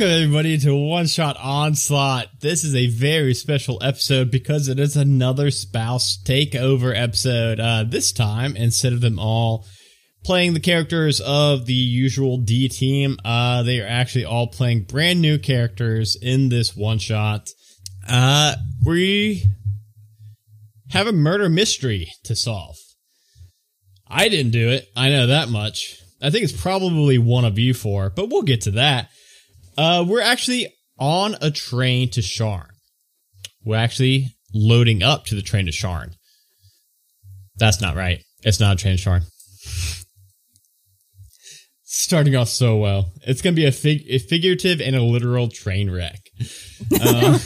Welcome everybody to One Shot Onslaught. This is a very special episode because it is another spouse takeover episode. Uh, this time, instead of them all playing the characters of the usual D team, uh, they are actually all playing brand new characters in this one shot. Uh, we have a murder mystery to solve. I didn't do it. I know that much. I think it's probably one of you four, but we'll get to that. Uh, we're actually on a train to Sharn. We're actually loading up to the train to Sharn. That's not right. It's not a train to Sharn. Starting off so well. It's going to be a, fig- a figurative and a literal train wreck. Uh,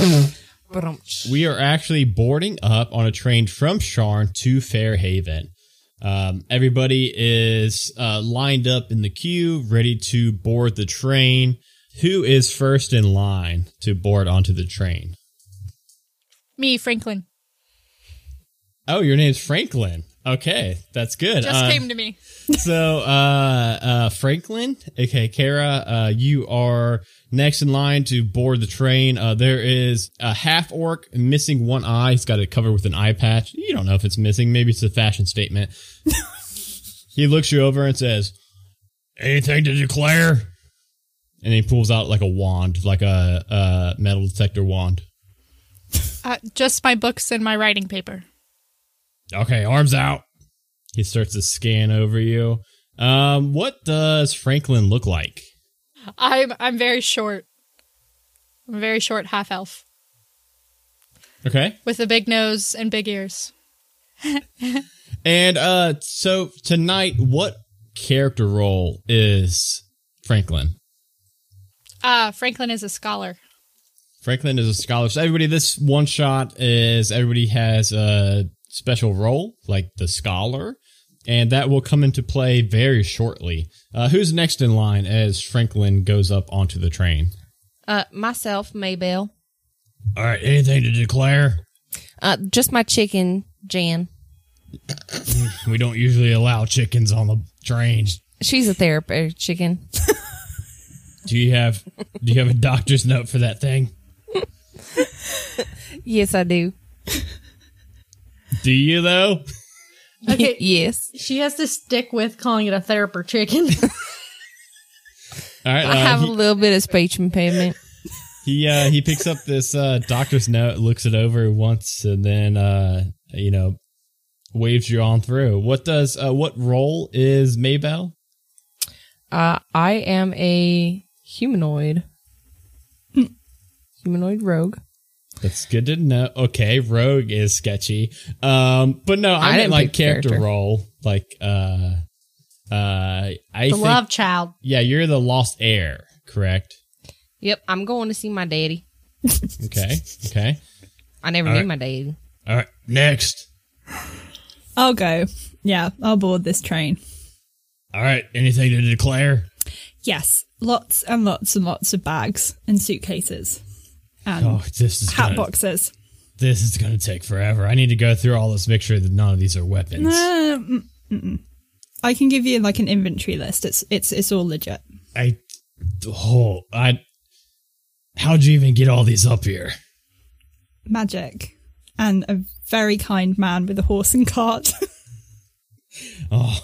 we are actually boarding up on a train from Sharn to Fairhaven. Um, everybody is uh, lined up in the queue, ready to board the train. Who is first in line to board onto the train? Me, Franklin. Oh, your name's Franklin. Okay, that's good. Just Uh, came to me. so, uh, uh, Franklin, okay, Kara, uh, you are next in line to board the train. Uh, there is a half orc missing one eye. He's got it covered with an eye patch. You don't know if it's missing. Maybe it's a fashion statement. he looks you over and says, anything to declare? And he pulls out like a wand, like a, a metal detector wand. Uh, just my books and my writing paper. Okay, arms out. He starts to scan over you. Um, what does Franklin look like? I'm I'm very short. I'm a very short half elf Okay. with a big nose and big ears. And uh so tonight what character role is Franklin? Uh, Franklin is a scholar. Franklin is a scholar. So everybody this one shot is everybody has a special role like the scholar and that will come into play very shortly. Uh who's next in line as Franklin goes up onto the train? Uh, myself, Maybell. All right, anything to declare? Uh, just my chicken, Jan. We don't usually allow chickens on the trains. She's a therapist chicken. Do you have do you have a doctor's note for that thing? Yes, I do. Do you though? Okay. yes. She has to stick with calling it a therapy chicken. All right. I uh, have he, a little bit of speech impairment. he uh he picks up this uh doctor's note, looks it over once, and then uh you know waves you on through. What does uh what role is Maybell? Uh, I am a humanoid. humanoid rogue. That's good to know. Okay, rogue is sketchy. Um, but no, I, I didn't like character, character. role. Like uh, uh, I the think love child. yeah, you're the lost heir, correct? Yep, I'm going to see my daddy. Okay, okay. I never All knew right. my daddy. All right, next. I'll go. Yeah, I'll board this train. All right, anything to declare? Yes, lots and lots and lots of bags and suitcases and Oh, this is hat gonna, boxes. this is gonna take forever. I need to go through all this, make sure that none of these are weapons. Uh. I can give you like an inventory list. It's it's it's all legit. I, oh, I. How'd you even get all these up here? Magic and a very kind man with a horse and cart. Oh,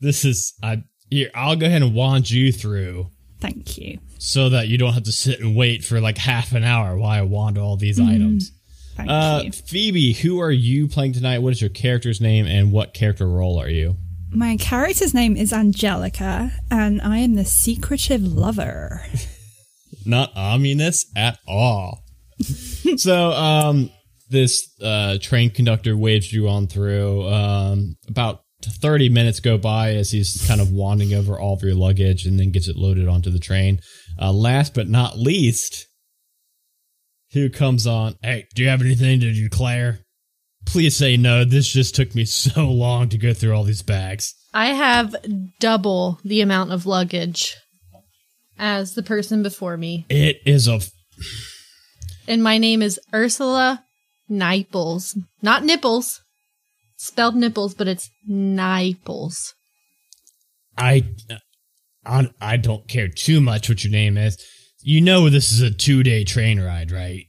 this is I. Here, I'll go ahead and wand you through Thank you. So that you don't have to sit and wait for like half an hour while I wand all these items. Thank Uh, you. Phoebe, who are you playing tonight? What is your character's name and what character role are you? My character's name is Angelica, and I am the secretive lover. Not ominous at all. so, um, this uh, train conductor waves you on through. Um, about 30 minutes go by as he's kind of wanding over all of your luggage and then gets it loaded onto the train. Uh, last but not least, who comes on? Hey, do you have anything to declare? Please say no. This just took me so long to go through all these bags. I have double the amount of luggage as the person before me. It is a And my name is Ursula Niples. Not nipples. Spelled nipples, but it's Niples. I, I I don't care too much what your name is. You know this is a two day train ride, right?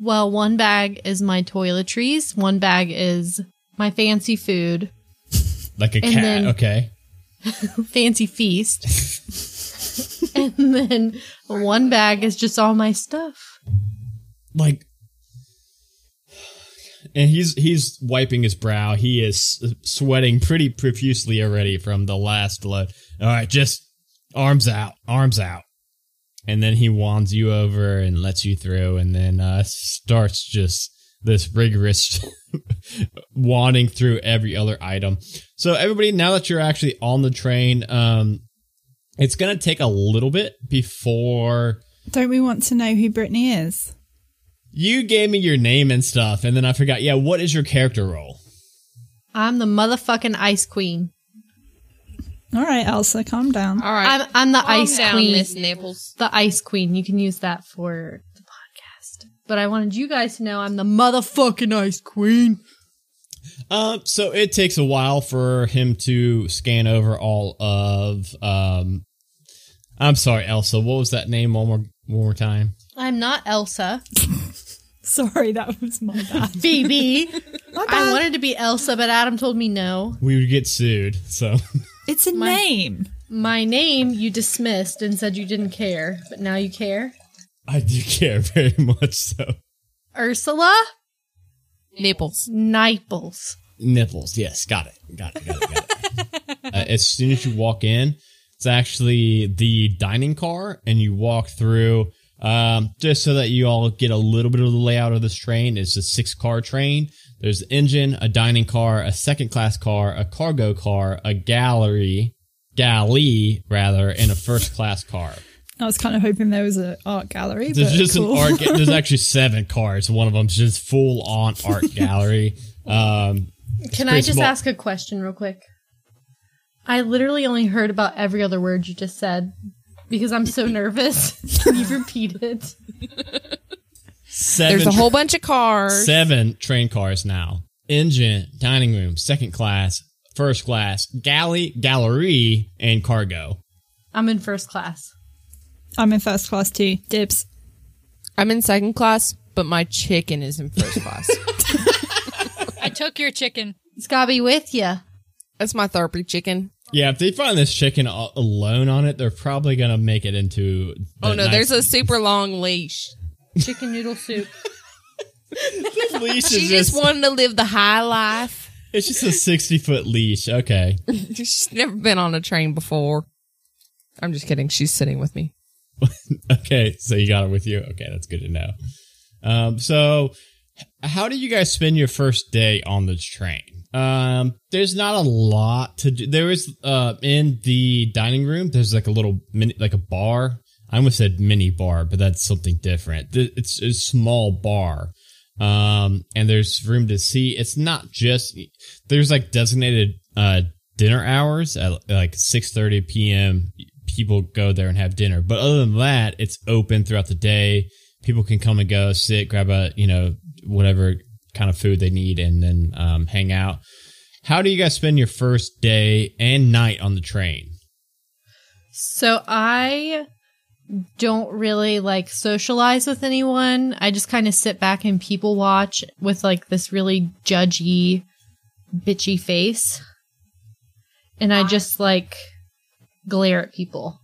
Well, one bag is my toiletries, one bag is my fancy food, Like a cat. then- okay. fancy feast. and then one bag is just all my stuff. Like, and he's he's wiping his brow. He is sweating pretty profusely already from the last load. All right, just arms out, arms out. And then he wands you over and lets you through, and then uh, starts just this rigorous wanding through every other item. So everybody, now that you're actually on the train, um, it's gonna take a little bit before Don't we want to know who Brittany is? you gave me your name and stuff, and then I forgot. Yeah, what is your character role? I'm the motherfucking ice queen. All right, Elsa, calm down. All right. I'm, I'm the Calm ice down, queen. Miss Nipples. The ice queen. You can use that for the podcast. But I wanted you guys to know I'm the motherfucking ice queen. Um, so it takes a while for him to scan over all of. Um, I'm sorry, Elsa. What was that name? One more, one more time. I'm not Elsa. Sorry, that was my bad. Phoebe. My I wanted to be Elsa, but Adam told me no. We would get sued. So It's a My- name. My name you dismissed and said you didn't care, but now you care. I do care very much. So Ursula Nipples. Niples. nipples. Yes, got it. Got it. Got it. Got it. uh, as soon as you walk in, it's actually the dining car, and you walk through. Um, just so that you all get a little bit of the layout of this train, it's a six car train. There's an engine, a dining car, a second class car, a cargo car, a gallery, galley rather, and a first class car. I was kind of hoping there was an art gallery. There's but just cool. an art. There's actually seven cars. One of them's just full on art gallery. Um, Can I just small. ask a question real quick? I literally only heard about every other word you just said because I'm so nervous. Can you repeat it? Seven. There's a whole bunch of cars. seven train cars now. Engine, dining room, second class, first class, galley, gallery, and cargo. I'm in first class. I'm in first class too. Dips. I'm in second class, but my chicken is in first class. I took your chicken. It's gotta be with you. That's my therapy chicken. Yeah, if they find this chicken alone on it, they're probably gonna make it into. the Oh no, nice- there's a super long leash. Chicken noodle soup. leash. She Is just just, wanted to live the high life. it's just a sixty foot leash. Okay, She's never been on a train before. I'm just kidding. She's sitting with me. okay. So you got it with you. Okay, that's good to know. Um, so how do you guys spend your first day on the train? Um, there's not a lot to do. There is uh in the dining room. There's like a little mini, like a bar. I almost said mini bar, but that's something different. It's a small bar. Um, and there's room to see. It's not just there's like designated uh dinner hours at like 6:30 p.m. People go there and have dinner. But other than that, it's open throughout the day. People can come and go, sit, grab a you know whatever kind of food they need, and then um, hang out. How do you guys spend your first day and night on the train? So I don't really like socialize with anyone. I just kind of sit back and people watch with like this really judgy, bitchy face. And I just like glare at people.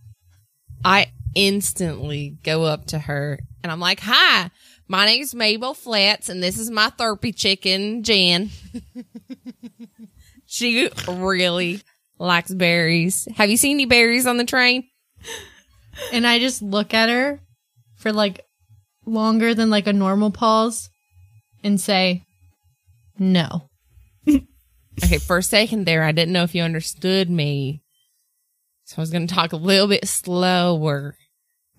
I instantly go up to her and I'm like, "Hi, my name's Maybell Flats, and this is my therapy chicken, Jan." she really likes berries. Have you seen any berries on the train? And I just look at her for like longer than like a normal pause and say, no. Okay, for a second there, I didn't know if you understood me. So I was going to talk a little bit slower.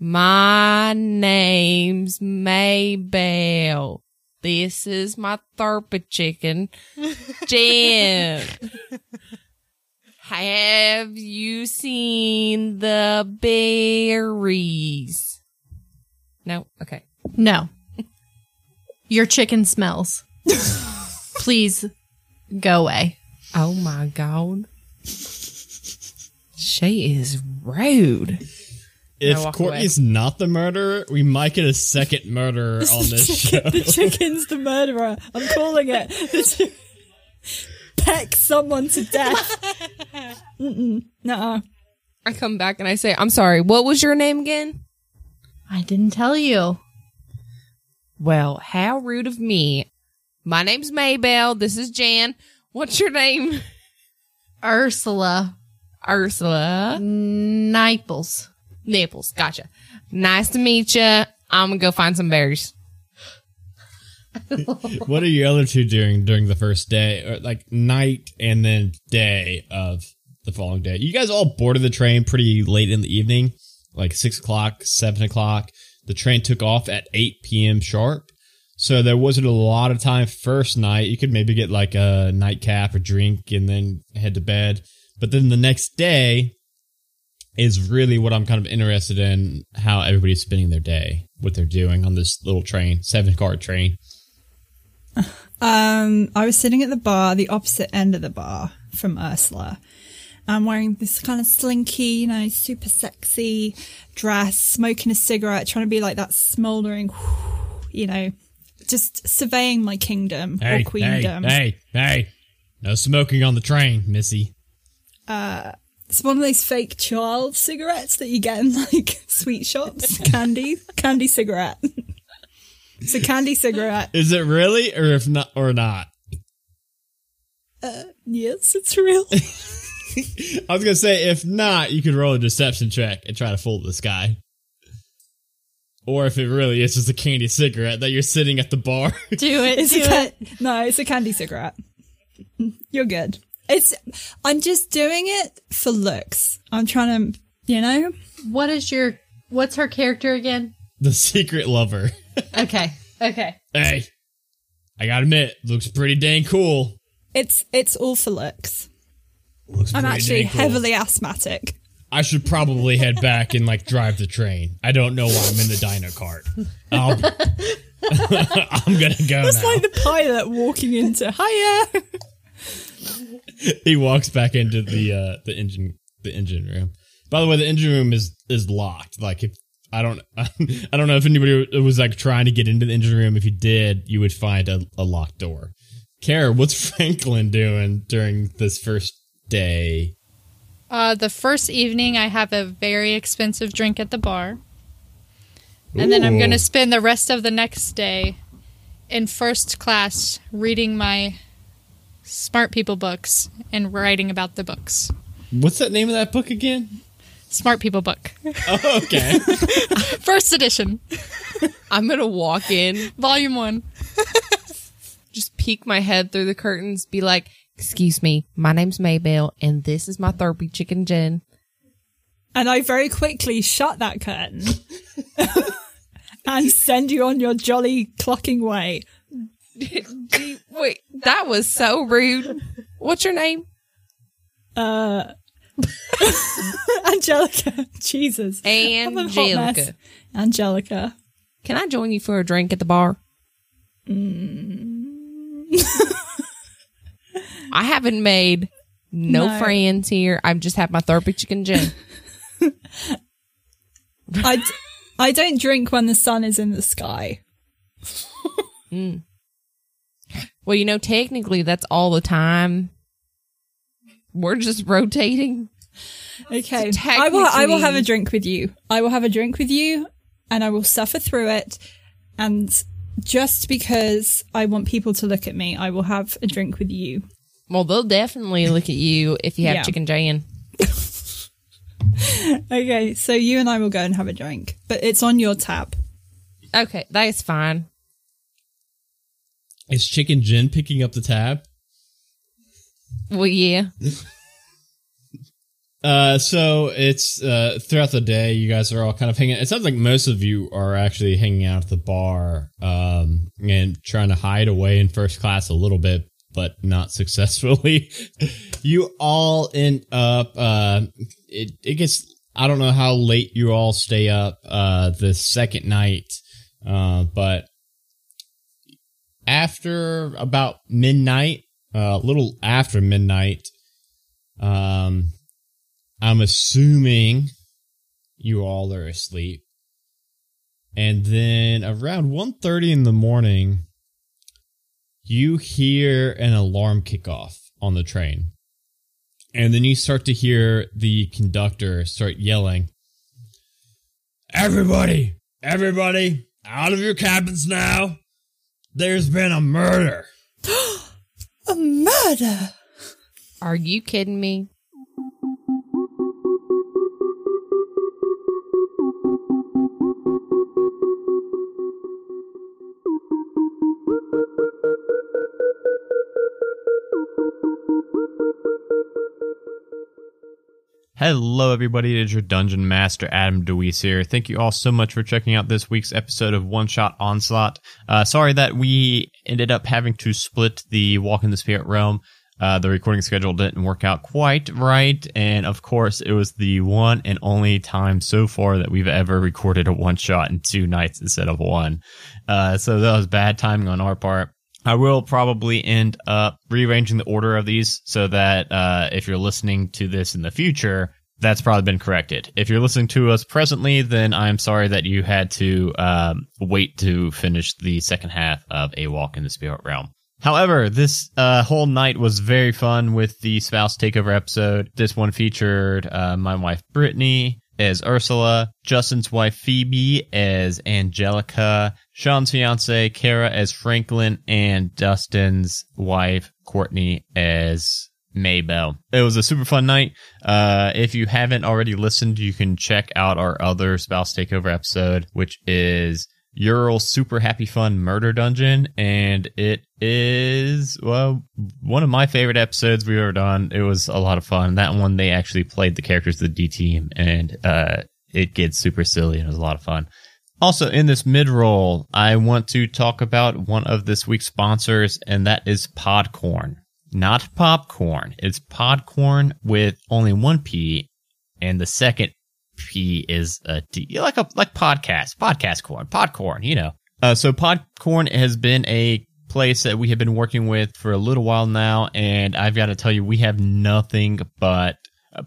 My name's Maybell. This is my therapy chicken, Jen. Have you seen the berries? No? Okay. No. Your chicken smells. Please go away. Oh my god. She is rude. If walk Courtney's not the murderer, we might get a second murderer on this show. the chicken's the murderer. I'm calling it. Peck someone to death. Mm-mm. Nuh-uh. I come back and I say, I'm sorry, what was your name again? I didn't tell you. Well, how rude of me. My name's Maybell. This is Jan. What's your name? Ursula Ursula. Niples. Naples. Gotcha. Nice to meet you. I'm gonna go find some berries. what are you other two doing during the first day, or like night and then day of the following day? You guys all boarded the train pretty late in the evening, like six o'clock, seven o'clock. The train took off at eight p.m. sharp, so there wasn't a lot of time first night. You could maybe get like a nightcap or drink and then head to bed. But then the next day is really what I'm kind of interested in how everybody's spending their day, what they're doing on this little train, seven car train. Um, I was sitting at the bar, the opposite end of the bar from Ursula. I'm wearing this kind of slinky, you know, super sexy dress, smoking a cigarette, trying to be like that smoldering, you know, just surveying my kingdom or queendom. Hey, hey, hey. No smoking on the train, Missy. It's one of those fake child cigarettes that you get in like sweet shops. Candy, candy cigarette. it's a candy cigarette. Is it really or if not or not? Uh, yes, it's real. I was gonna say if not, you could roll a deception check and try to fool this guy. Or if it really is just a candy cigarette that you're sitting at the bar. Do it. Do it. no, it's a candy cigarette. You're good. It's. I'm just doing it for looks. I'm trying to, you know. What is your? What's her character again? The secret lover. Okay. Okay. Hey, I gotta admit, looks pretty dang cool. It's it's all for looks. Looks I'm actually cool. heavily asthmatic. I should probably head back and like drive the train. I don't know why I'm in the dino cart. I'll, I'm gonna go It's like the pilot walking into hiya. he walks back into the uh the engine the engine room. By the way, the engine room is is locked. Like if I don't I don't know if anybody was like trying to get into the engine room. If you did, you would find a, a locked door. Kara, what's Franklin doing during this first day? Uh, the first evening, I have a very expensive drink at the bar. And then I'm going to spend the rest of the next day in first class reading my smart people books and writing about the books. What's that name of that book again? Smart people book. Oh, okay. First edition, I'm gonna walk in, volume one. just peek my head through the curtains, be like, "Excuse me, my name's Maybell, and this is my therapy chicken Jen." And I very quickly shut that curtain and send you on your jolly clocking way. Wait, that was so rude. What's your name? Uh, Angelica. Jesus. I'm a hot mess. Angelica. Angelica. Can I join you for a drink at the bar? Mm. I haven't made no, No. friends here. I've just had my therapy chicken Jen. I, d- I don't drink when the sun is in the sky. Mm. well, you know, technically that's all the time. We're just rotating. Okay. I will I will have a drink with you. I will have a drink with you and I will suffer through it. And just because I want people to look at me, I will have a drink with you. Well, they'll definitely look at you if you have Yeah. chicken Jan. Okay, so you and I will go and have a drink. But it's on your tab. Okay, that's fine. Is Chicken Jen picking up the tab? Well, yeah. Uh, so it's uh throughout the day, you guys are all kind of hanging. It sounds like most of you are actually hanging out at the bar, um, and trying to hide away in first class a little bit, but not successfully. you all end up. Uh, it it gets. I don't know how late you all stay up. Uh, the second night, uh, but after about midnight, a little after midnight, um, I'm assuming you all are asleep. And then around 1.30 in the morning, you hear an alarm kick off on the train. And then you start to hear the conductor start yelling, Everybody, everybody, out of your cabins now. There's been a murder. A murder! Are you kidding me? Hello, everybody. It is your Dungeon Master, Adam DeWeese here. Thank you all so much for checking out this week's episode of One Shot Onslaught. Uh, sorry that we ended up having to split the Walk in the Spirit Realm. Uh, the recording schedule didn't work out quite right. And of course, it was the one and only time so far that we've ever recorded a one shot in two nights instead of one. Uh, so that was bad timing on our part. I will probably end up rearranging the order of these so that uh, if you're listening to this in the future, that's probably been corrected. If you're listening to us presently, then I'm sorry that you had to um, wait to finish the second half of A Walk in the Spirit Realm. However, this uh, whole night was very fun with the spouse takeover episode. This one featured uh, my wife Brittany as Ursula, Justin's wife Phoebe as Angelica, Sean's fiance Kara as Franklin, and Dustin's wife Courtney as Maybell. It was a super fun night. Uh, if you haven't already listened, you can check out our other spouse takeover episode, which is Ural Super Happy Fun Murder Dungeon, and it is well one of my favorite episodes we've ever done. It was a lot of fun. That one they actually played the characters of the D team, and uh, it gets super silly and it was a lot of fun. Also, in this mid roll, I want to talk about one of this week's sponsors, and that is Podcorn. Not popcorn. It's Podcorn with only one P, and the second P is a D, like a like podcast, podcast corn, podcorn, you know. Uh, so Podcorn has been a place that we have been working with for a little while now, and I've got to tell you, we have nothing but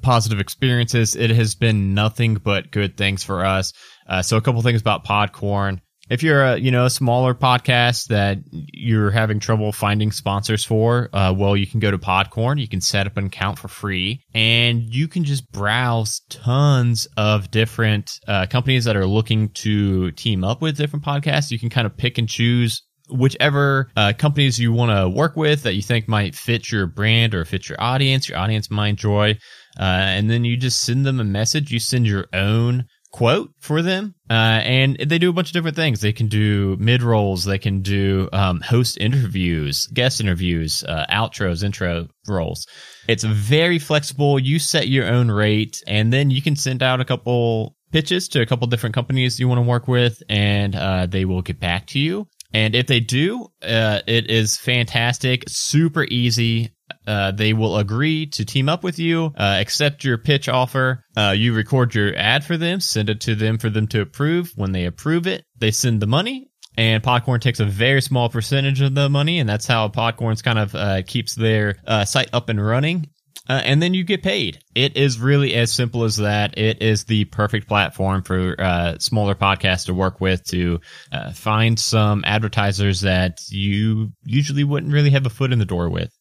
positive experiences. It has been nothing but good things for us. Uh, so a couple things about Podcorn. If you're a you know a smaller podcast that you're having trouble finding sponsors for, uh, well, you can go to Podcorn. You can set up an account for free, and you can just browse tons of different uh, companies that are looking to team up with different podcasts. You can kind of pick and choose whichever uh, companies you want to work with that you think might fit your brand or fit your audience, your audience might enjoy. Uh, and then you just send them a message. You send your own quote for them. Uh, and they do a bunch of different things. They can do mid rolls. They can do um, host interviews, guest interviews, uh, outros, intro rolls. It's very flexible. You set your own rate, and then you can send out a couple pitches to a couple different companies you want to work with, and uh, they will get back to you. And if they do, uh, it is fantastic, super easy. Uh, they will agree to team up with you, uh, accept your pitch offer. Uh, you record your ad for them, send it to them for them to approve. When they approve it, they send the money. And Podcorn takes a very small percentage of the money, and that's how Podcorn's kind of uh, keeps their uh, site up and running. Uh, and then you get paid. It is really as simple as that. It is the perfect platform for uh, smaller podcasts to work with to uh, find some advertisers that you usually wouldn't really have a foot in the door with.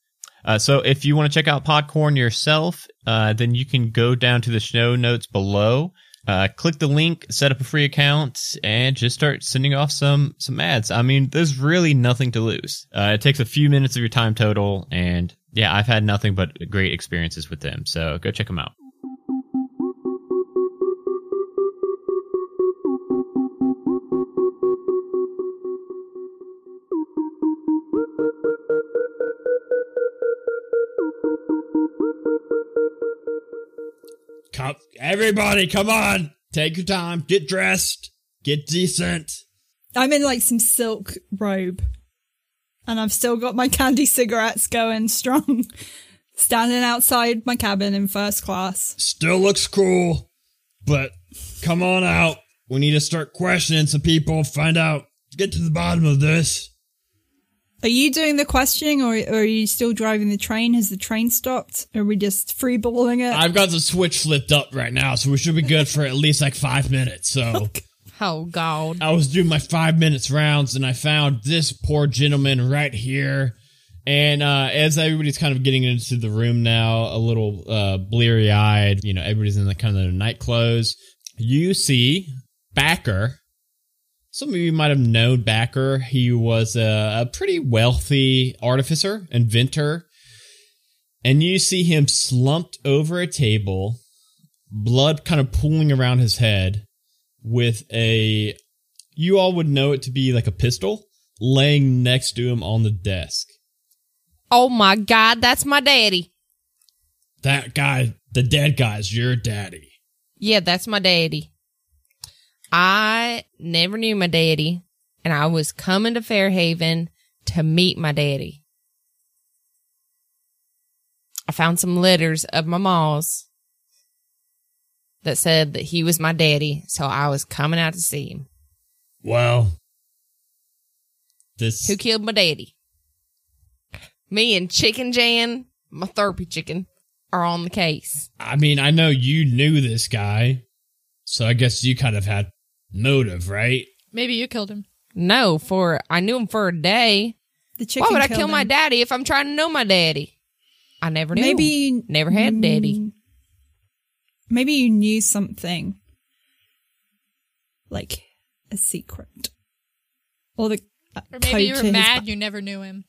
Uh, so if you want to check out Podcorn yourself, uh, then you can go down to the show notes below. Uh, click the link, set up a free account, and just start sending off some some ads. I mean, there's really nothing to lose. Uh, it takes a few minutes of your time total, and yeah, I've had nothing but great experiences with them. So go check them out. Everybody, come on! Take your time, get dressed, get decent. I'm in like some silk robe. And I've still got my candy cigarettes going strong. Standing outside my cabin in first class. Still looks cool, but come on out. We need to start questioning some people, find out, get to the bottom of this. Are you doing the questioning or, or are you still driving the train? Has the train stopped? Are we just freeballing it? I've got the switch flipped up right now, so we should be good for at least like five minutes. So Oh God. I was doing my five minutes rounds and I found this poor gentleman right here. And uh, as everybody's kind of getting into the room now, a little uh, bleary eyed, you know, everybody's in the kind of their night clothes. You see Backer. Some of you might have known Backer. He was a, a pretty wealthy artificer, inventor. And you see him slumped over a table, blood kind of pooling around his head with a you all would know it to be like a pistol laying next to him on the desk. Oh my God, that's my daddy. That guy, the dead guy's your daddy. Yeah, that's my daddy. I never knew my daddy, and I was coming to Fairhaven to meet my daddy. I found some letters of my mom's that said that he was my daddy, so I was coming out to see him. Well, this Who killed my daddy? Me and Chicken Jan, my therapy chicken, are on the case. I mean, I know you knew this guy, so I guess you kind of had motive, right? Maybe you killed him. No, for I knew him for a day. the chicken Why would I killed kill my daddy if I'm trying to know my daddy? I never knew. Maybe you- never had a daddy. Mm, Maybe you knew something like a secret. Or the uh, Or maybe you to were mad ba- you never knew him.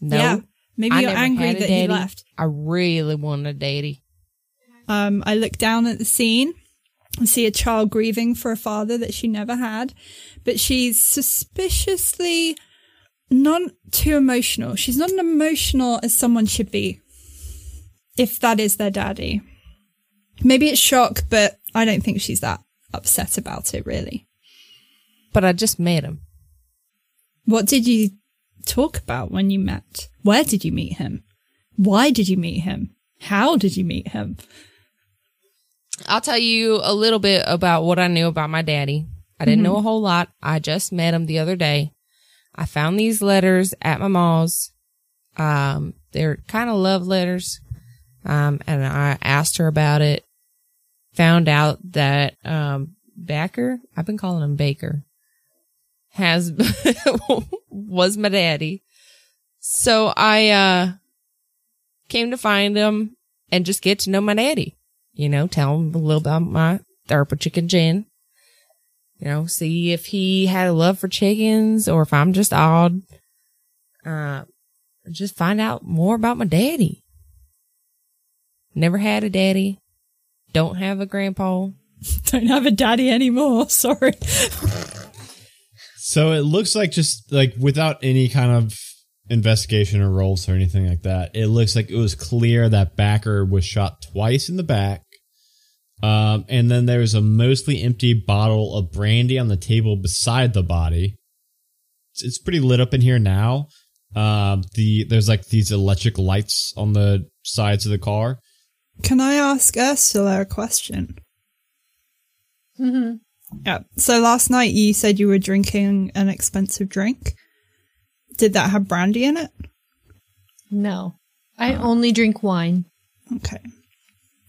No, Yeah. Maybe I you're angry had a that he left. I really wanted a daddy. Um, I look down at the scene and see a child grieving for a father that she never had, but she's suspiciously not too emotional. She's not as emotional as someone should be, if that is their daddy. Maybe it's shock, but I don't think she's that upset about it, really. But I just met him. What did you talk about when you met? Where did you meet him? Why did you meet him? How did you meet him? I'll tell you a little bit about what I knew about my daddy. I didn't know a whole lot. I just met him the other day. I found these letters at my mom's. Um, they're kind of love letters. Um, and I asked her about it. Found out that, um, Backer, I've been calling him Baker, has, was my daddy. So I, uh, came to find him and just get to know my daddy you know, tell him a little about my therapy chicken Jen. You know, see if he had a love for chickens or if I'm just odd. Uh, just find out more about my daddy. Never had a daddy. Don't have a grandpa. Don't have a daddy anymore. Sorry. So it looks like just like without any kind of investigation or rolls or anything like that, it looks like it was clear that Backer was shot twice in the back. Um, and then there's a mostly empty bottle of brandy on the table beside the body. It's, it's pretty lit up in here now. Um, the there's like these electric lights on the sides of the car. Can I ask Ursula a question? Mm-hmm. Yeah. So last night you said you were drinking an expensive drink. Did that have brandy in it? No, I only drink wine. Okay.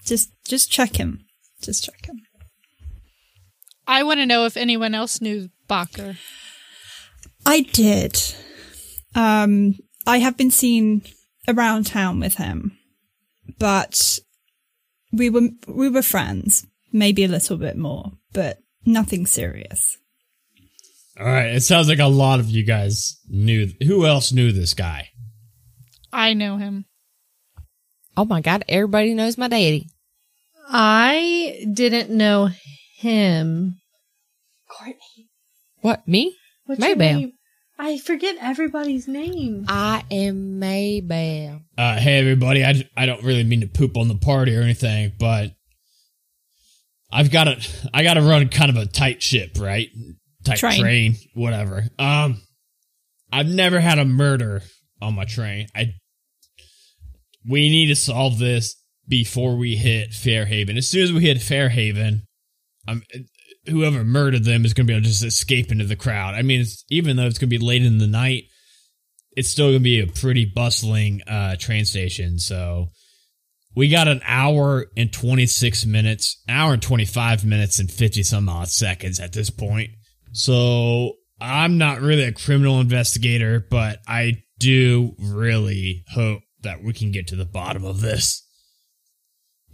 Just just check him. Just check him. I want to know if anyone else knew Backer. I did. Um I have been seen around town with him. But we were we were friends, maybe a little bit more, but nothing serious. All right, it sounds like a lot of you guys knew. Who else knew this guy? I know him. Oh my God, everybody knows my daddy. I didn't know him. Courtney. What, me? What's your Maybell. name? I forget everybody's name. I am Maybell. Uh, hey everybody, I, I don't really mean to poop on the party or anything, but I've got to I got to run kind of a tight ship, right? Tight Train. train. whatever. Um, I've never had a murder on my train. I we need to solve this before we hit Fairhaven. As soon as we hit Fairhaven, um, whoever murdered them is going to be able to just escape into the crowd. I mean, it's, even though it's going to be late in the night, it's still gonna be a pretty bustling uh, train station. So we got an hour and twenty six minutes, hour and twenty five minutes and fifty some odd seconds at this point. So I'm not really a criminal investigator, but I do really hope that we can get to the bottom of this.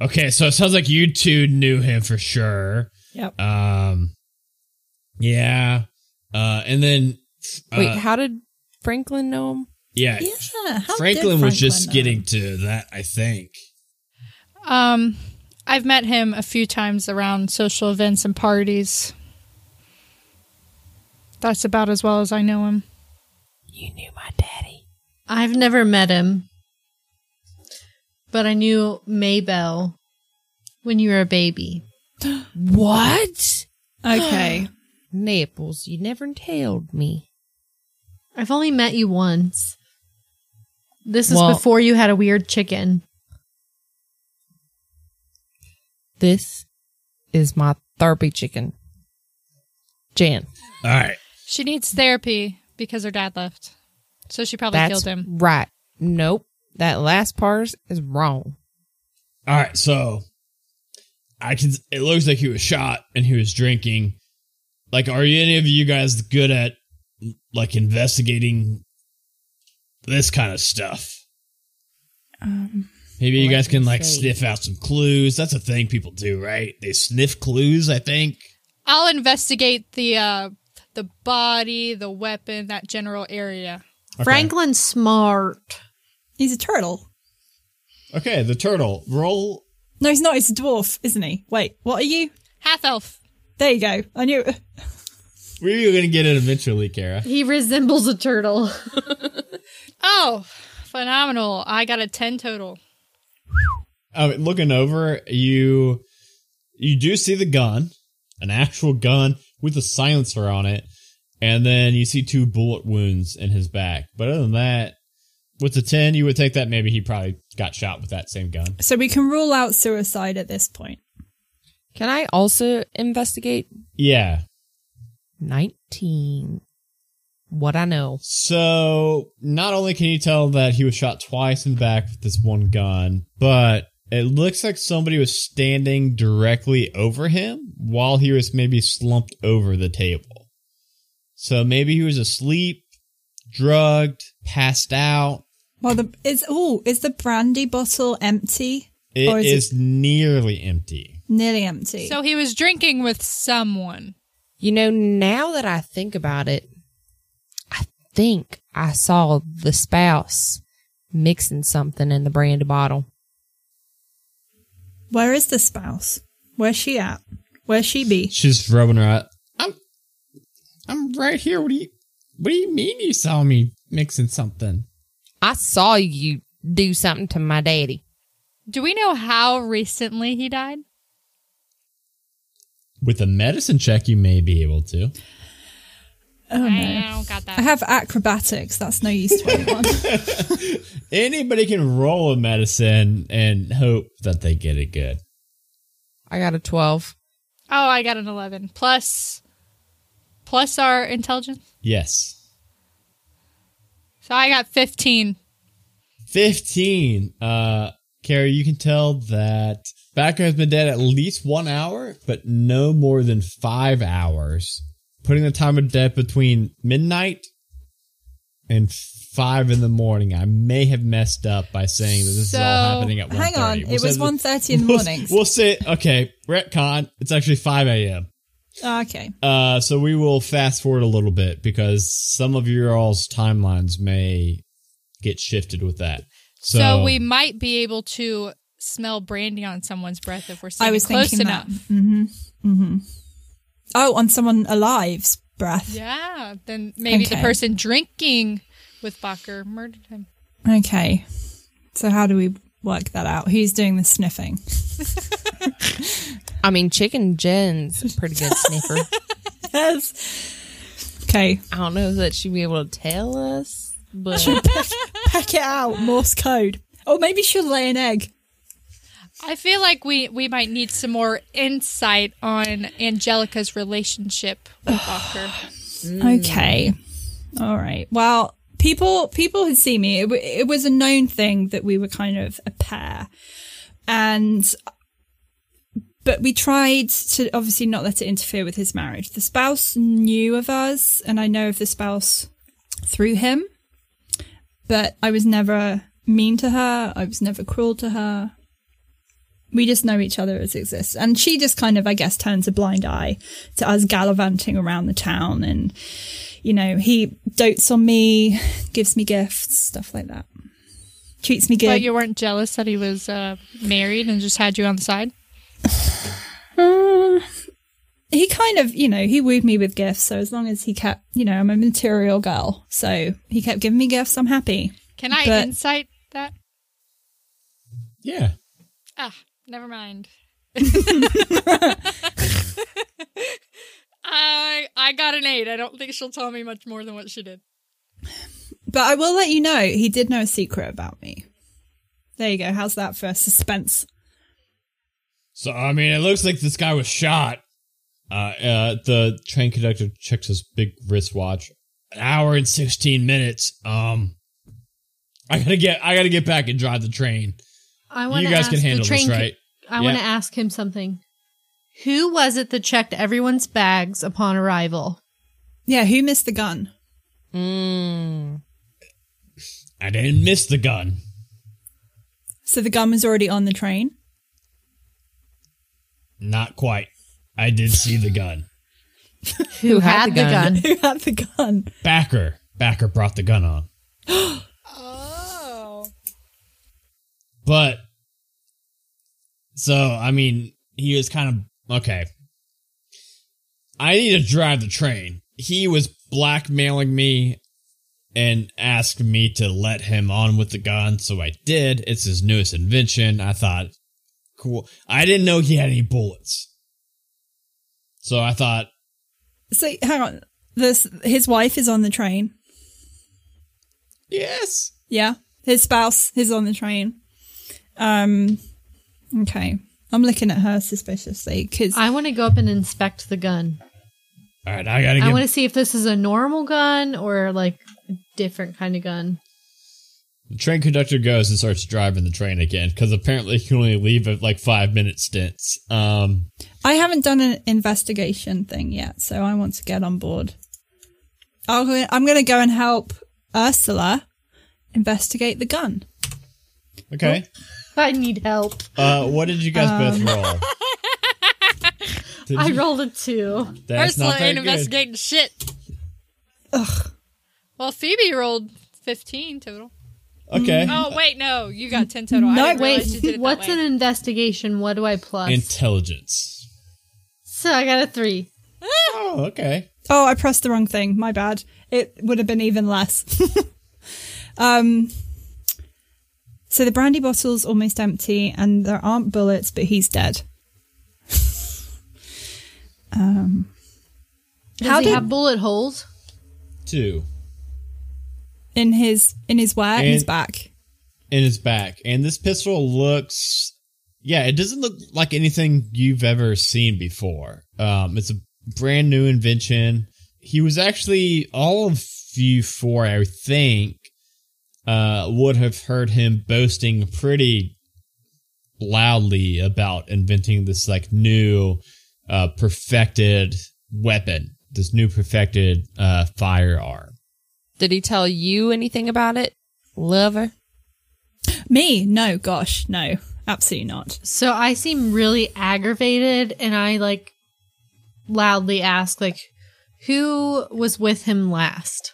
Okay, so it sounds like you two knew him for sure. Yep. Um, yeah. Uh, and then Wait, uh, how did Franklin know him? yeah, Yeah. how did Franklin was just know? getting to that. I think. Um, I've met him a few times around social events and parties. That's about as well as I know him. You knew my daddy. I've never met him, but I knew Maybell when you were a baby. What? Okay. Naples, you never told me. I've only met you once. This is Well- before you had a weird chicken. This is my therapy chicken. Jan. All right. She needs therapy because her dad left. So she probably That's killed him. right. Nope. That last part is wrong. All right. So I can. It looks like he was shot and he was drinking. Like, are you any of you guys good at like investigating this kind of stuff? Um, Maybe you guys can like see. sniff out some clues. That's a thing people do, right? They sniff clues. I think. I'll investigate the uh the body, the weapon, that general area. Okay. Franklin's smart. he's a turtle. Okay, the turtle. Roll. No, he's not. He's a dwarf, isn't he? Wait, what are you? Half elf. There you go. I knew. We're gonna get it eventually, Kara. He resembles a turtle. Oh, phenomenal. I got a 10 total. Oh, looking over, you you do see the gun, an actual gun with a silencer on it, and then you see two bullet wounds in his back. But other than that, with the ten, you would think that maybe he probably got shot with that same gun. So we can rule out suicide at this point. Can I also investigate? Yeah. 19. What I know. So not only can you tell that he was shot twice in the back with this one gun, but it looks like somebody was standing directly over him while he was maybe slumped over the table. So maybe he was asleep, drugged, passed out. Well, the is oh, is the brandy bottle empty? It Or is is, it- nearly empty. Nearly empty. So he was drinking with someone. You know, now that I think about it, I think I saw the spouse mixing something in the brandy bottle. Where is the spouse? Where's she at? Where's she be? She's rubbing her out. I'm, I'm right here. What do you, what do you mean you saw me mixing something? I saw you do something to my daddy. Do we know how recently he died? With a medicine check, you may be able to. Oh I no. don't got I have acrobatics. That's no use to anyone. Anybody can roll a medicine and hope that they get it good. I got a 12. Oh, I got an 11. Plus, plus our intelligence. Yes. So I got 15. 15. Uh, Carrie, you can tell that Backer has been dead at least one hour, but no more than five hours. Putting the time of death between midnight and five in the morning. I may have messed up by saying that this is all happening at 1.30. Hang on, We'll it was that- 1.30 in the we'll- mornings. We'll say, okay, retcon, it's actually 5 a.m. Okay. Uh, so we will fast forward a little bit because some of your all's timelines may get shifted with that. So, So, we might be able to smell brandy on someone's breath if we're I was close thinking enough. that. Mm-hmm. Mm-hmm. Oh, on someone alive's breath. Yeah, then maybe the person drinking with Backer murdered him. Okay. So how do we work that out? Who's doing the sniffing? I mean, Chicken Jen's a pretty good sniffer. Yes. Okay. I don't know that she'd be able to tell us, but she'll Peck it out. Morse code. Or maybe she'll lay an egg. I feel like we, we might need some more insight on Angelica's relationship with Backer. Mm. Okay. All right. Well, people people had seen me. It, w- it was a known thing that we were kind of a pair, and but we tried to obviously not let it interfere with his marriage. The spouse knew of us, and I know of the spouse through him, but I was never mean to her. I was never cruel to her. We just know each other as exists. And she just kind of, I guess, turns a blind eye to us gallivanting around the town. And, you know, he dotes on me, gives me gifts, stuff like that. Treats me good. But you weren't jealous that he was uh, married and just had you on the side? Uh, he kind of, you know, he wooed me with gifts. So as long as he kept, you know, I'm a material girl. So he kept giving me gifts. I'm happy. Can I But- insight that? Yeah. Ah, never mind. I I got an eight. I don't think she'll tell me much more than what she did. But I will let you know, he did know a secret about me. There you go. How's that for suspense? So I mean, it looks like this guy was shot. Uh, uh, the train conductor checks his big wristwatch. An hour and sixteen minutes. Um, I gotta get, I gotta get back and drive the train. I want You to guys ask can handle the train this, co- right? I want to ask him something. Who was it that checked everyone's bags upon arrival? Yeah, who missed the gun? Mm. I didn't miss the gun. So the gun was already on the train. Not quite. I did see the gun. Who had the gun? Who had the gun? Backer, Backer brought the gun on. Oh. But so I mean, he was kind of okay. I need to drive the train. He was blackmailing me and asked me to let him on with the gun, so I did. It's his newest invention. I thought, cool. I didn't know he had any bullets. So I thought, So hang on. This his wife is on the train. yes. Yeah. His spouse is on the train. Um okay. I'm looking at her suspiciously because I want to go up and inspect the gun. All right, I gotta I get. want to see if this is a normal gun or like a different kind of gun. The train conductor goes and starts driving the train again because apparently he can only leave at like five minute stints. Um, I haven't done an investigation thing yet, so I want to get on board. I'll, I'm going to go and help Ursula investigate the gun. okay. I need help. Uh, what did you guys both roll? Did I you- rolled a two. That's Ursula not very ain't good. investigating shit. Ugh. Well, Phoebe rolled 15 total. Okay. Oh, wait, no. You got 10 total. No, I didn't Wait, realize you did it what's that an way. investigation? What do I plus? Intelligence. so I got a three. Oh, okay. Oh, I pressed the wrong thing. My bad. It would have been even less. um, so the brandy bottle's almost empty, and there aren't bullets, but he's dead. um, Does How he did- have bullet holes? Two in his in his where? In his back. in his back, and this pistol looks. Yeah, it doesn't look like anything you've ever seen before. Um, it's a brand new invention. He was actually all of you four, I think, uh, would have heard him boasting pretty loudly about inventing this like new, uh, perfected weapon, this new perfected uh, firearm. Did he tell you anything about it, lover? Me? No, gosh, no, absolutely not. So I seem really aggravated, and I like loudly ask, like, who was with him last?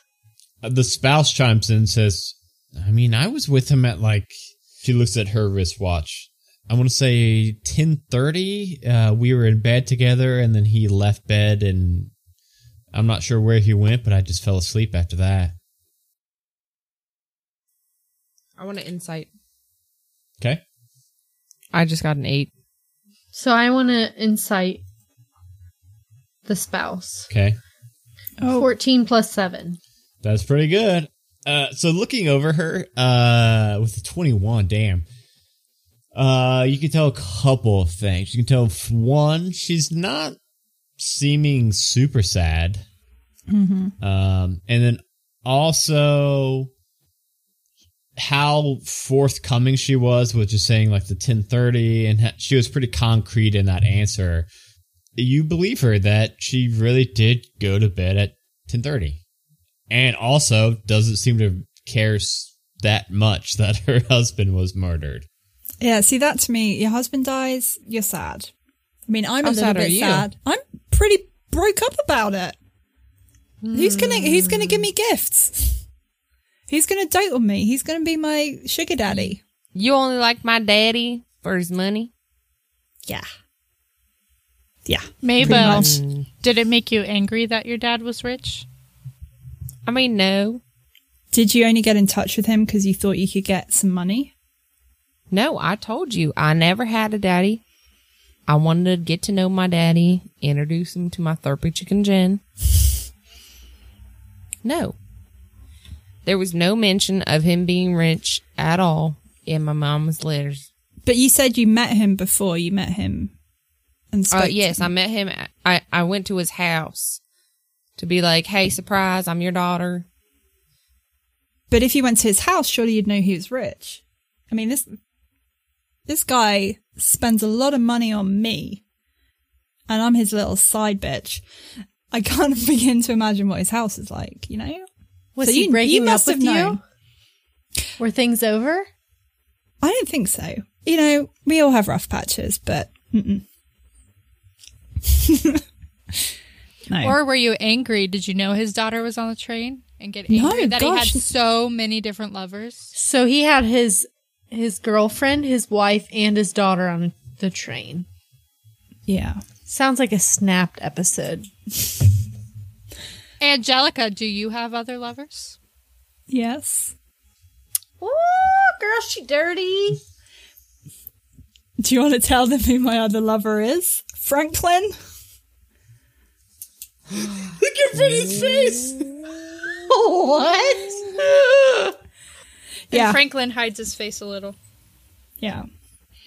Uh, the spouse chimes in and says, I mean, I was with him at like, she looks at her wristwatch. I want to say 1030. Uh, we were in bed together and then he left bed and I'm not sure where he went, but I just fell asleep after that. I want to insight. Okay. I just got an eight. So I want to insight the spouse. Okay. Oh, 14 plus 7. That's pretty good. Uh, so looking over her, uh, with the 21, damn. Uh, you can tell a couple of things. You can tell one, she's not seeming super sad. Um, and then also how forthcoming she was with just saying like the 1030 and she was pretty concrete in that answer you believe her that she really did go to bed at 1030 and also doesn't seem to care that much that her husband was murdered Yeah, see that to me, your husband dies, you're sad. I mean, I'm How a little sad are bit you? sad. I'm pretty broke up about it. Who's gonna Who's gonna give me gifts? Who's gonna dote on me? He's gonna be my sugar daddy. You only like my daddy for his money? Yeah, yeah. Maybell, did it make you angry that your dad was rich? I mean, no. Did you only get in touch with him because you thought you could get some money? No, I told you I never had a daddy. I wanted to get to know my daddy, introduce him to my therapy chicken Jen. No. There was no mention of him being rich at all in my mom's letters. But you said you met him before. You met him and. Uh, yes, I met him. at- I, I went to his house to be like, hey, surprise, I'm your daughter. But if you went to his house, surely you'd know he was rich. I mean this this guy spends a lot of money on me, and I'm his little side bitch. I can't begin to imagine what his house is like. You know, Was So he you- breaking you up must with have known. you? Were things over? I don't think so. You know, we all have rough patches, but mm-mm. Or were you angry? Did you know his daughter was on the train and get angry No, angry that gosh. he had so many different lovers? So he had his his girlfriend, his wife, and his daughter on the train. yeah. Sounds like a snapped episode. Angelica, do you have other lovers? Yes. Ooh, girl, she dirty. Do you want to tell them who my other lover is? Franklin. Look at Brittany's face what? Yeah. And Franklin hides his face a little. yeah.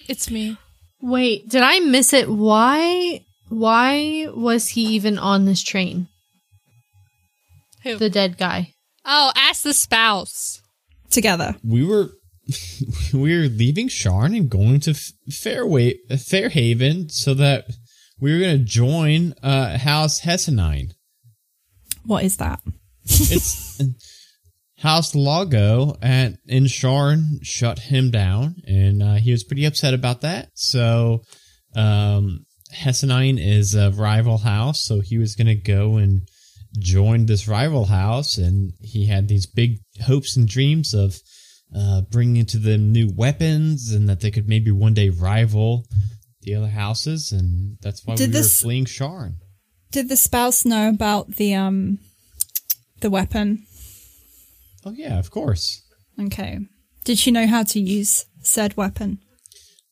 It's me. Wait, did I miss it? Why? Why was he even on this train? Who? The dead guy. oh, ask the spouse. Together. we were we were leaving Sharn and going to F- Fairway Fairhaven so that we were going to join uh, House Hessenine. What is that? It's House Lago at in Sharn shut him down, and uh, he was pretty upset about that. So, um, Hessenine is a rival house, so he was going to go and join this rival house, and he had these big hopes and dreams of uh, bringing to them new weapons, and that they could maybe one day rival the other houses, and that's why Did we this- were fleeing Sharn. Did the spouse know about the um the weapon? Oh yeah, of course. Okay. Did she know how to use said weapon?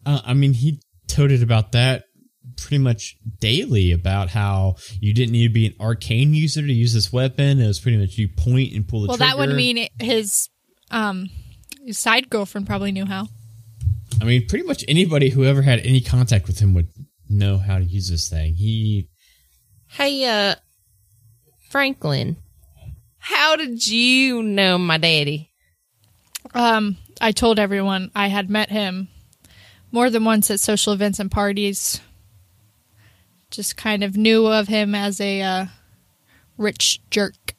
Uh, I mean, he toted about that pretty much daily about how you didn't need to be an arcane user to use this weapon. It was pretty much you point and pull the Well, trigger. that would mean it, his um his side girlfriend probably knew how. I mean, pretty much anybody who ever had any contact with him would know how to use this thing. He, Hey, uh, Franklin, how did you know my daddy? Um, I told everyone I had met him more than once at social events and parties. Just kind of knew of him as a uh, rich jerk.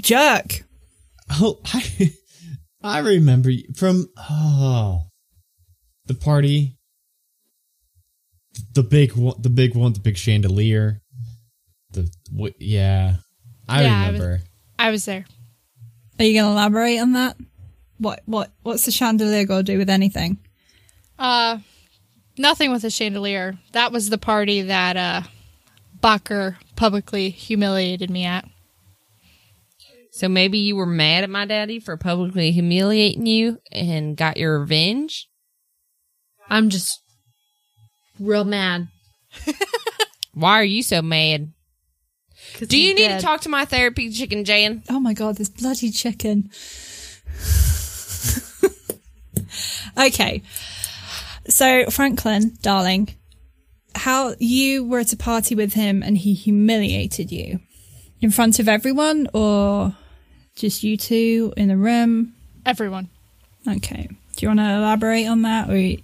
Jerk. oh, I, I remember you from oh, the party, the big one, the big one, the big chandelier. The wh- yeah, I Yeah, I was- remember. I was there. Are you going to elaborate on that? What what what's the chandelier got to do with anything? Uh, nothing with a chandelier. That was the party that uh, Backer publicly humiliated me at. So maybe you were mad at my daddy for publicly humiliating you and got your revenge? I'm just real mad. Why are you so mad? Do you need dead. to talk to my therapy chicken, Jan? Oh my god, this bloody chicken. okay. So, Franklin, darling, how you were at a party with him and he humiliated you in front of everyone or Just you two in the room? Everyone. Okay. Do you want to elaborate on that? Or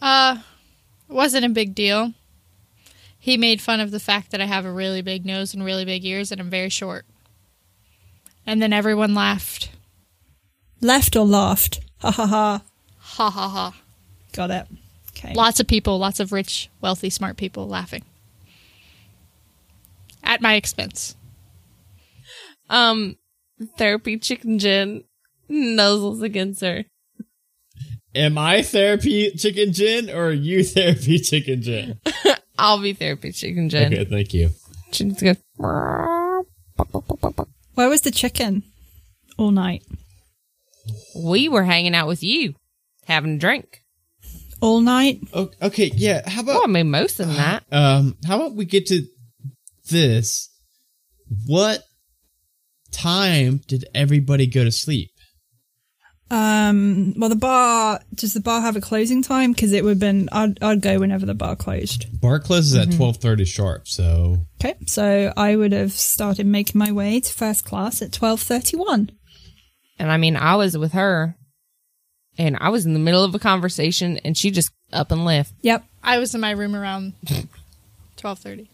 Uh, wasn't a big deal. He made fun of the fact that I have a really big nose and really big ears and I'm very short. And then everyone laughed. left or laughed? Ha ha ha. Ha ha ha. Got it. Okay. Lots of people, lots of rich, wealthy, smart people laughing. At my expense. Um, therapy chicken gin nuzzles against her. Am I therapy chicken gin or are you therapy chicken gin? I'll be therapy chicken gin. Okay, thank you. She's good. Where was the chicken? All night. We were hanging out with you, having a drink. All night? O- Okay, yeah. How Well, about I mean, most of that. um? How about we get to this? What time did everybody go to sleep? Um, well, the bar, does the bar have a closing time? Because it would have been, I'd, I'd go whenever the bar closed. Bar closes at twelve thirty sharp. So Okay. So I would have started making my way to first class at 1231. And I mean, I was with her, and I was in the middle of a conversation, and she just up and left. Yep. I was in my room around 12:30.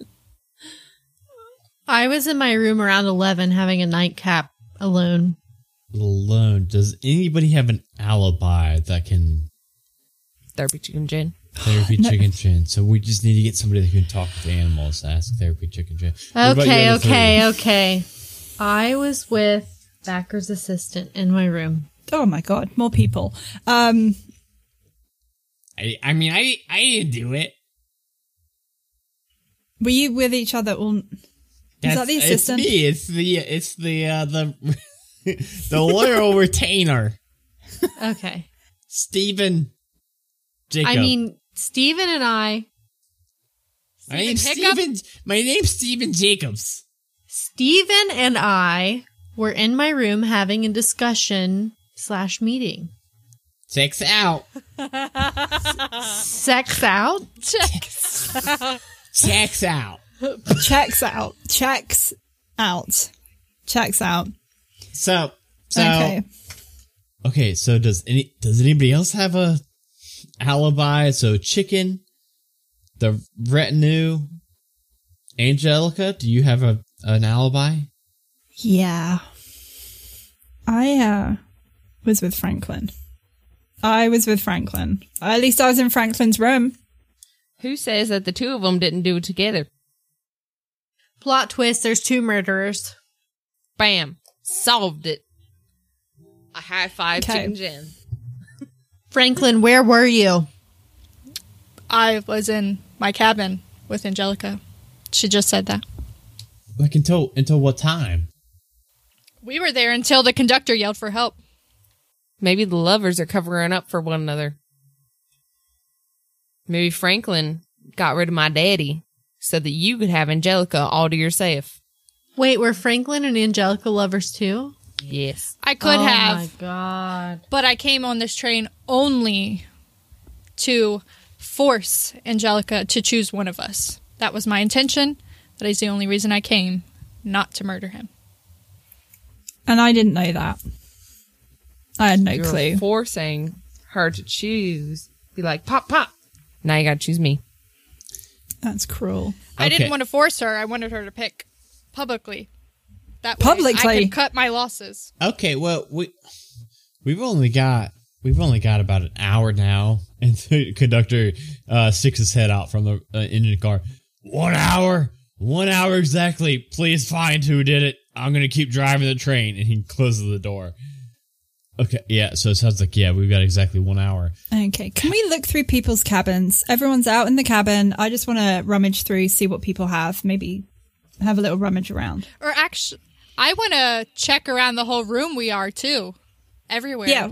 I was in my room around 11 having a nightcap alone. Alone, does anybody have an alibi that can Therapy chicken gin. therapy chicken gin? So we just need to get somebody that can talk with animals. Ask therapy chicken gin. What about Okay, your other okay, okay. I was with Backer's assistant in my room. Oh my God. More people. Um. I, I mean, I I didn't do it. were you with each other all, That's, that the assistant? It's me. It's the it's the uh, the the loyal retainer, Okay. Stephen Jacob. I mean, Steven and I, my name's Hiccup? Stephen. My name's Stephen Jacobs. Steven and I were in my room having a discussion slash meeting. Checks out. Sex out? Checks out. checks out. Checks out. Checks out. So so okay. Okay, so does any does anybody else have a alibi? So chicken, the retinue, Angelica, do you have a an alibi? Yeah. I uh was with Franklin. I was with Franklin. At least I was in Franklin's room. Who says that the two of them didn't do it together? Plot twist there's two murderers. Bam. Solved it. A high five Okay. chicken gin. Franklin, where were you? I was in my cabin with Angelica. She just said that. Like until until what time? We were there until the conductor yelled for help. Maybe the lovers are covering up for one another. Maybe Franklin got rid of my daddy so that you could have Angelica all to yourself. Wait, were Franklin and Angelica lovers too? Yes. I could have. oh have, my god. but I came on this train only to force Angelica to choose one of us. That was my intention. That is the only reason I came, not to murder him. And I didn't know that. I had no You're clue. forcing her to choose. Be like, pop, pop. Now you gotta choose me. That's cruel. I Okay. didn't want to force her. I wanted her to pick publicly. That way I Publicly? cut my losses. Okay, well we we've only got we've only got about an hour now, and the conductor uh, sticks his head out from the uh, engine car. One hour, one hour exactly. Please find who did it. I'm gonna keep driving the train, and he closes the door. Okay, yeah. So it sounds like yeah, we've got exactly one hour. Okay. Can we look through people's cabins? Everyone's out in the cabin. I just want to rummage through, see what people have. Maybe have a little rummage around. Or actually, I want to check around the whole room we are too. Everywhere. Yeah.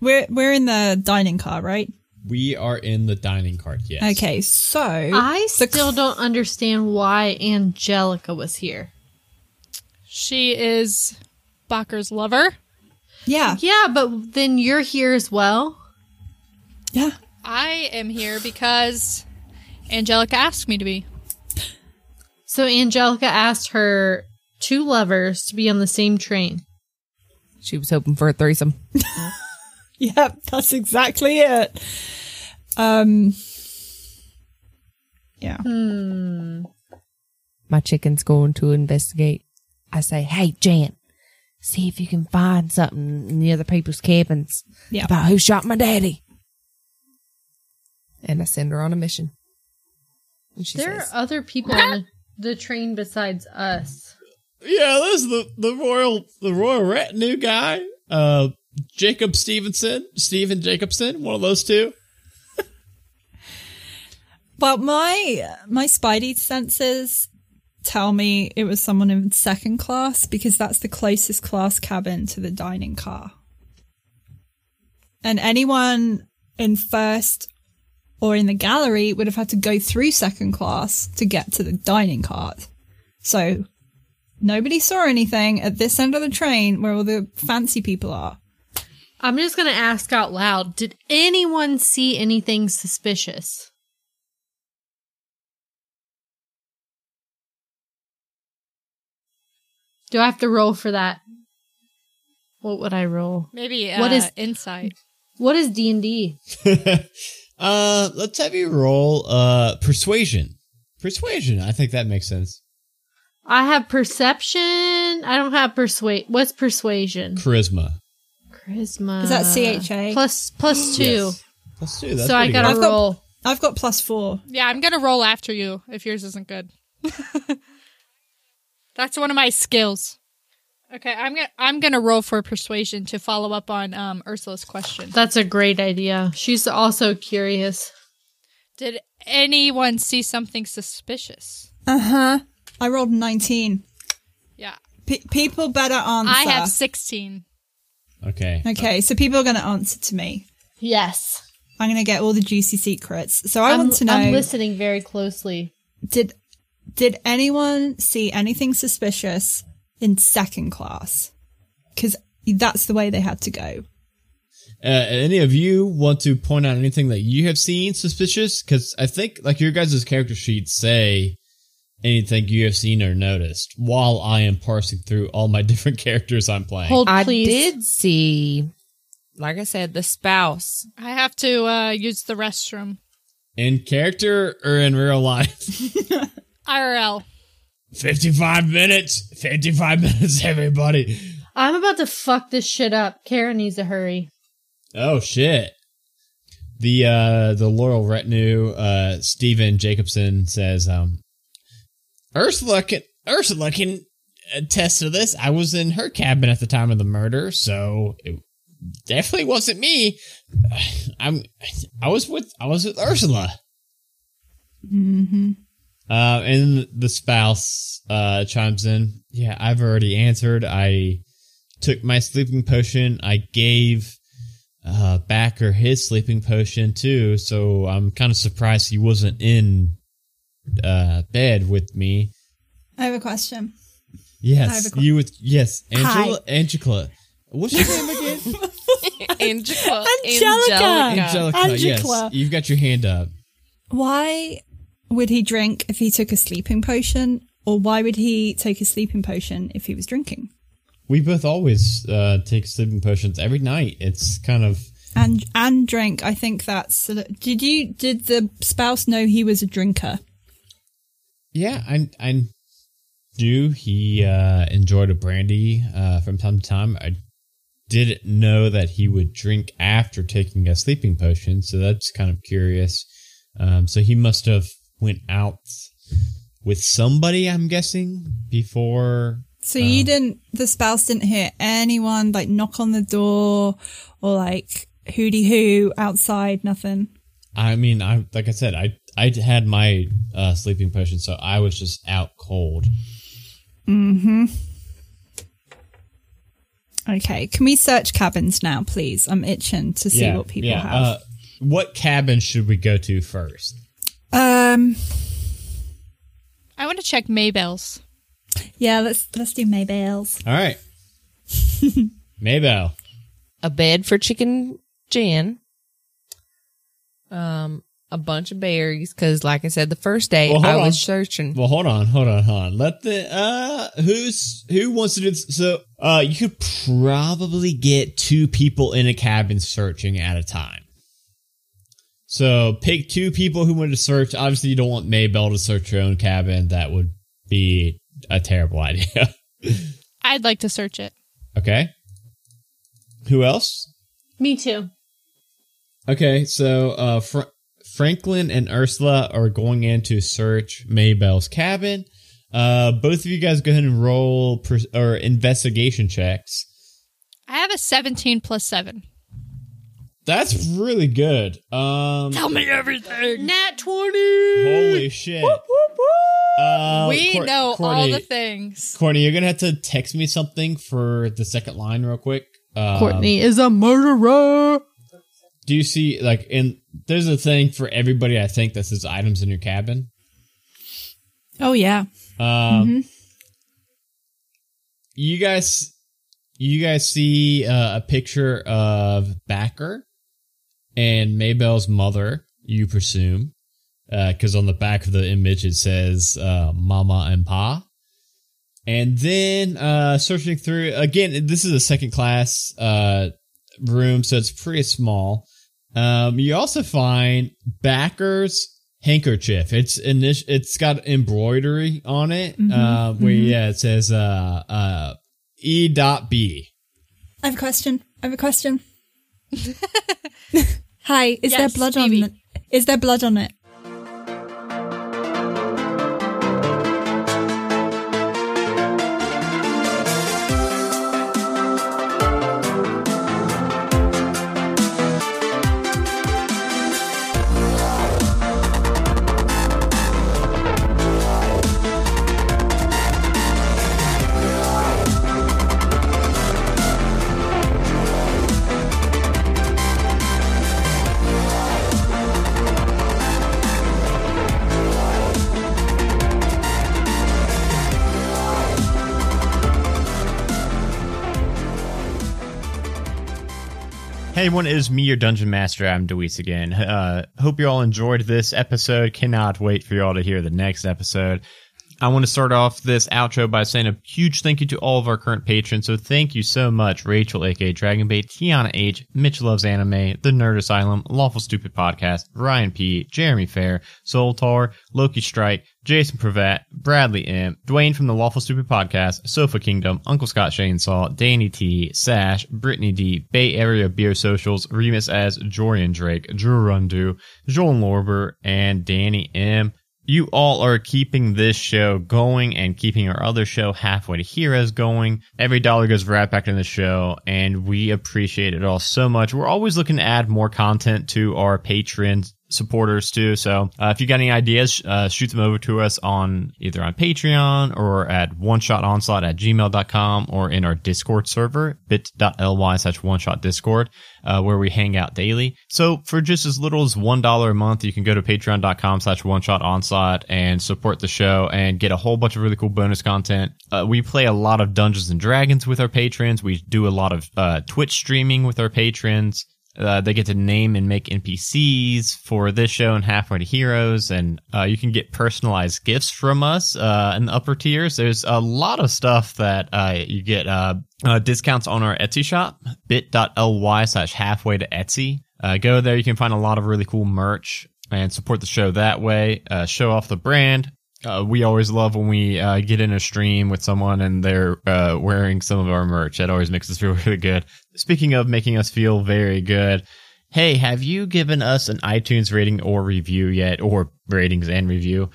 We're we're in the dining car, right? We are in the dining car, Yes. Okay. So I still don't understand why Angelica was here. She is Backer's lover. yeah. Yeah, but then you're here as well. Yeah. I am here because Angelica asked me to be. So Angelica asked her two lovers to be on the same train. She was hoping for a threesome. Yep, that's exactly it. Um, yeah. Hmm. My chicken's going to investigate. I say, hey, Jan, see if you can find something in the other people's cabins Yeah. about who shot my daddy. And I send her on a mission. And she There says, are other people on the, the train besides us. Yeah, there's the the royal the royal retinue guy. Uh, Jacob Stevenson, Stephen Jacobson, one of those two. Well, my my Spidey senses tell me it was someone in second class because that's the closest class cabin to the dining car. And anyone in first or in the gallery would have had to go through second class to get to the dining cart. So nobody saw anything at this end of the train where all the fancy people are. I'm just going to ask out loud Did anyone see anything suspicious? Do I have to roll for that? What would I roll? Maybe uh, What is- insight? What is D&D? uh, let's have you roll uh persuasion. Persuasion. I think that makes sense. I have perception. I don't have persuade. What's persuasion? Charisma. Charisma. Is that CHA? Plus plus two. Yes. Let's so I gotta I've got- roll. I've got plus four. Yeah, I'm gonna roll after you if yours isn't good. That's one of my skills. Okay, I'm gonna I'm gonna roll for persuasion to follow up on um Ursula's question. That's a great idea. She's also curious. Did anyone see something suspicious? Uh huh. I rolled 19. Yeah, P- people better answer. I have 16. Okay. Okay, so people are going to answer to me. Yes. I'm going to get all the juicy secrets. So I I'm, want to know I'm listening very closely. did did anyone see anything suspicious in second class? Cuz that's the way they had to go. Uh, any of you want to point out anything that you have seen suspicious? Because I think like your guys' character sheets say anything you have seen or noticed while I am parsing through all my different characters I'm playing. Hold, I please. did see, like I said, the spouse. I have to uh, use the restroom. In character or in real life? IRL. 55 minutes. 55 minutes, everybody. I'm about to fuck this shit up. Karen needs to hurry. Oh shit. The uh the loyal retinue, uh Stephen Jacobson says, um Ursula can Ursula can attest to this. I was in her cabin at the time of the murder, so it definitely wasn't me. I'm I was with I was with Ursula. Mhm. Uh, and the spouse uh, chimes in. Yeah, I've already answered. I took my sleeping potion. I gave uh, Backer his sleeping potion too. So I'm kind of surprised he wasn't in uh, bed with me. I have a question. I have Yes, a que- you with yes, Angela. Hi. Angela. What's your name again? Angelica. Angelica. Angelica. Angela. Yes, you've got your hand up. Why would he drink if he took a sleeping potion or why would he take a sleeping potion if he was drinking? We both always uh, take sleeping potions every night. It's kind of And and drink. I think that's Did you did the spouse know he was a drinker? Yeah, I I do. He uh, enjoyed a brandy uh, from time to time. I didn't know that he would drink after taking a sleeping potion, so that's kind of curious. Um, so he must have went out with somebody, I'm guessing, before. So you didn't the spouse didn't hear anyone like knock on the door or like hooty hoo outside, nothing. I mean, I like I said, I I had my uh, sleeping potion, so I was just out cold. Mm-hmm. Okay, can we search cabins now, please? I'm itching to see what people have. Uh, what cabin should we go to first? Um, I want to check Maybell's. yeah, let's let's do Maybell's. All right, Maybell. a bed for chicken Jan. Um, a bunch of berries because, like I said, the first day Well, hold I was on. searching. Well, hold on, hold on, hold on. Let the uh, who's who wants to do this? So, uh, you could probably get two people in a cabin searching at a time. So, pick two people who want to search. Obviously, you don't want Maybell to search your own cabin. That would be a terrible idea. I'd like to search it. okay. Who else? Me too. Okay, so uh, Fr- Franklin and Ursula are going in to search Maybell's cabin. Uh, both of you guys go ahead and roll per- or investigation checks. I have a 17 plus 7. That's really good. Um, Tell me everything. Nat 20. holy shit! Uh, we Cour- know all the things. Courtney, you're gonna have to text me something for the second line real quick. Um, Courtney is a murderer. do you see like in there's a thing for everybody? I think that says items in your cabin. Oh yeah. Um, you guys, you guys see uh, a picture of Backer and Maybell's mother. You presume, because on the back of the image it says uh, "Mama and Pa." And then uh, searching through again, this is a second class uh, room, so it's pretty small. Um, you also find Backer's handkerchief. It's init- It's got embroidery on it. uh, where yeah, it says uh, uh, E. Dot B. I have a question. I have a question. Hi, is there blood Phoebe. on? Is there blood on it? Everyone, it is me, your Dungeon Master. I'm Deweese again. Uh, hope you all enjoyed this episode. Cannot wait for you all to hear the next episode. I want to start off this outro by saying a huge thank you to all of our current patrons. So thank you so much, Rachel, aka Dragonbait, Tiana H, Mitch Loves Anime, The Nerd Asylum, Lawful Stupid Podcast, Ryan P, Jeremy Fair, Soltar, Loki Strike, Jason Pravat, Bradley M, Dwayne from the Lawful Stupid Podcast, Sofa Kingdom, Uncle Scott Chainsaw, Danny T, Sash, Brittany D, Bay Area Beer Socials, Remus as Jorian Drake, Drew Rundu, Joel Lorber, and Danny M. You all are keeping this show going and keeping our other show, Halfway to Heroes, going. Every dollar goes right back into the show, and we appreciate it all so much. We're always looking to add more content to our patrons supporters too. So uh, if you got any ideas, uh, shoot them over to us on either on Patreon or at one shot onslaught at gmail.com or in our Discord server, bit.ly slash one shot discord, uh, where we hang out daily. So for just as little as $1 a month, you can go to patreon.com slash one shot onslaught and support the show and get a whole bunch of really cool bonus content. Uh, we play a lot of Dungeons and Dragons with our patrons. We do a lot of uh, Twitch streaming with our patrons. Uh, they get to name and make NPCs for this show and Halfway to Heroes, and uh, you can get personalized gifts from us uh, in the upper tiers. There's a lot of stuff that uh, you get uh, uh, discounts on our Etsy shop, bit.ly slash halfway to Etsy. Go there, you can find a lot of really cool merch and support the show that way. Show off the brand. Uh, we always love when we uh, get in a stream with someone and they're uh, wearing some of our merch. That always makes us feel really good. Speaking of making us feel very good, hey, have you given us an iTunes rating or review yet, or ratings and review?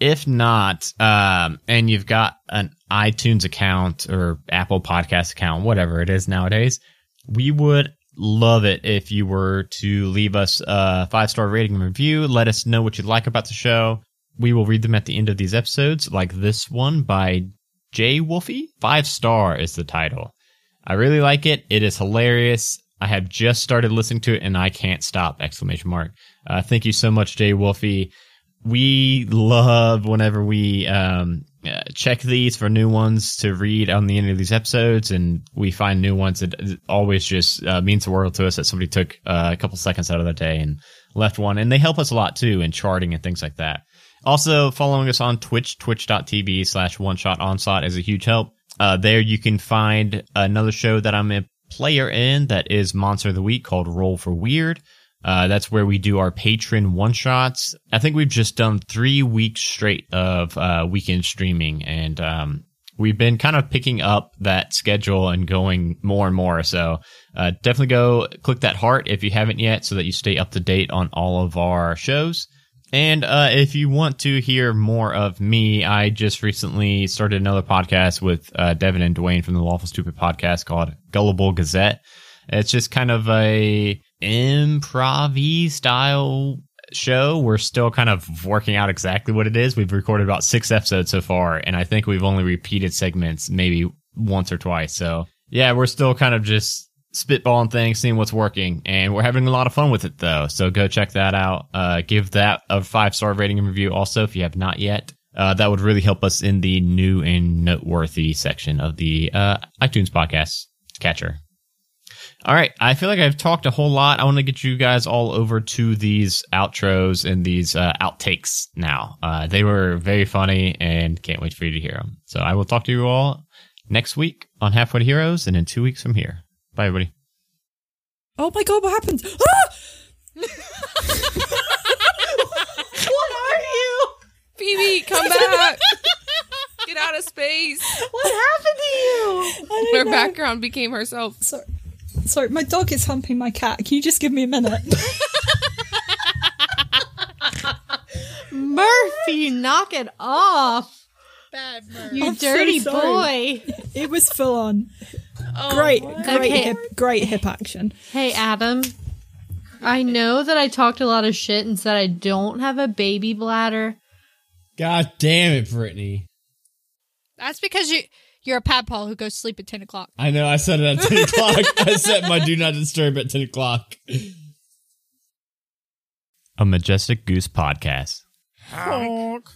If not, um, and you've got an iTunes account or Apple Podcast account, whatever it is nowadays, we would love it if you were to leave us a five star rating and review. Let us know what you like about the show. We will read them at the end of these episodes, like this one by Jay Wolfie. Five star is the title. I really like it. It is hilarious. I have just started listening to it and I can't stop! Exclamation mark. Uh, thank you so much, Jay Wolfie. We love whenever we um, uh, check these for new ones to read on the end of these episodes, and we find new ones. It, always just uh, means the world to us that somebody took uh, a couple seconds out of their day and left one, and they help us a lot too in charting and things like that. Also, following us on Twitch, twitch.tv slash one shot onslaught is a huge help. Uh, there you can find another show that I'm a player in that is Monster of the Week called Roll for Weird. Uh, that's where we do our patron one shots. I think we've just done three weeks straight of uh, weekend streaming, and um, we've been kind of picking up that schedule and going more and more. So uh, definitely go click that heart if you haven't yet, so that you stay up to date on all of our shows. And uh, if you want to hear more of me, I just recently started another podcast with uh, Devin and Dwayne from the Lawful Stupid podcast called Gullible Gazette. It's just kind of a improv style show. We're still kind of working out exactly what it is. We've recorded about six episodes so far, and I think we've only repeated segments maybe once or twice. So yeah, we're still kind of just spitballing things, seeing what's working, and we're having a lot of fun with it though. So go check that out. Uh, give that a five star rating and review also if you have not yet. Uh, that would really help us in the new and noteworthy section of the uh, iTunes podcast catcher. All right. I feel like I've talked a whole lot. I want to get you guys all over to these outros and these uh, outtakes now. Uh, they were very funny and can't wait for you to hear them. So I will talk to you all next week on Halfway Heroes and in two weeks from here. Bye, everybody. Oh my god, what happened? Ah! What are you? Phoebe, come back. Get out of space. What happened to you? Her know. background became herself. Sorry. Sorry, my dog is humping my cat. Can you just give me a minute? Murphy, knock it off. Bad Murph. You I'm dirty sorry. boy. it was full on. Oh, great, great, Okay. hip, great hip action. Hey, Adam. I know that I talked a lot of shit and said I don't have a baby bladder. God damn it, Brittany. That's because you you're a pad padpole who goes to sleep at ten o'clock. I know I said it at 10 o'clock. I set my do not disturb at 10 o'clock. A Majestic Goose podcast. Honk.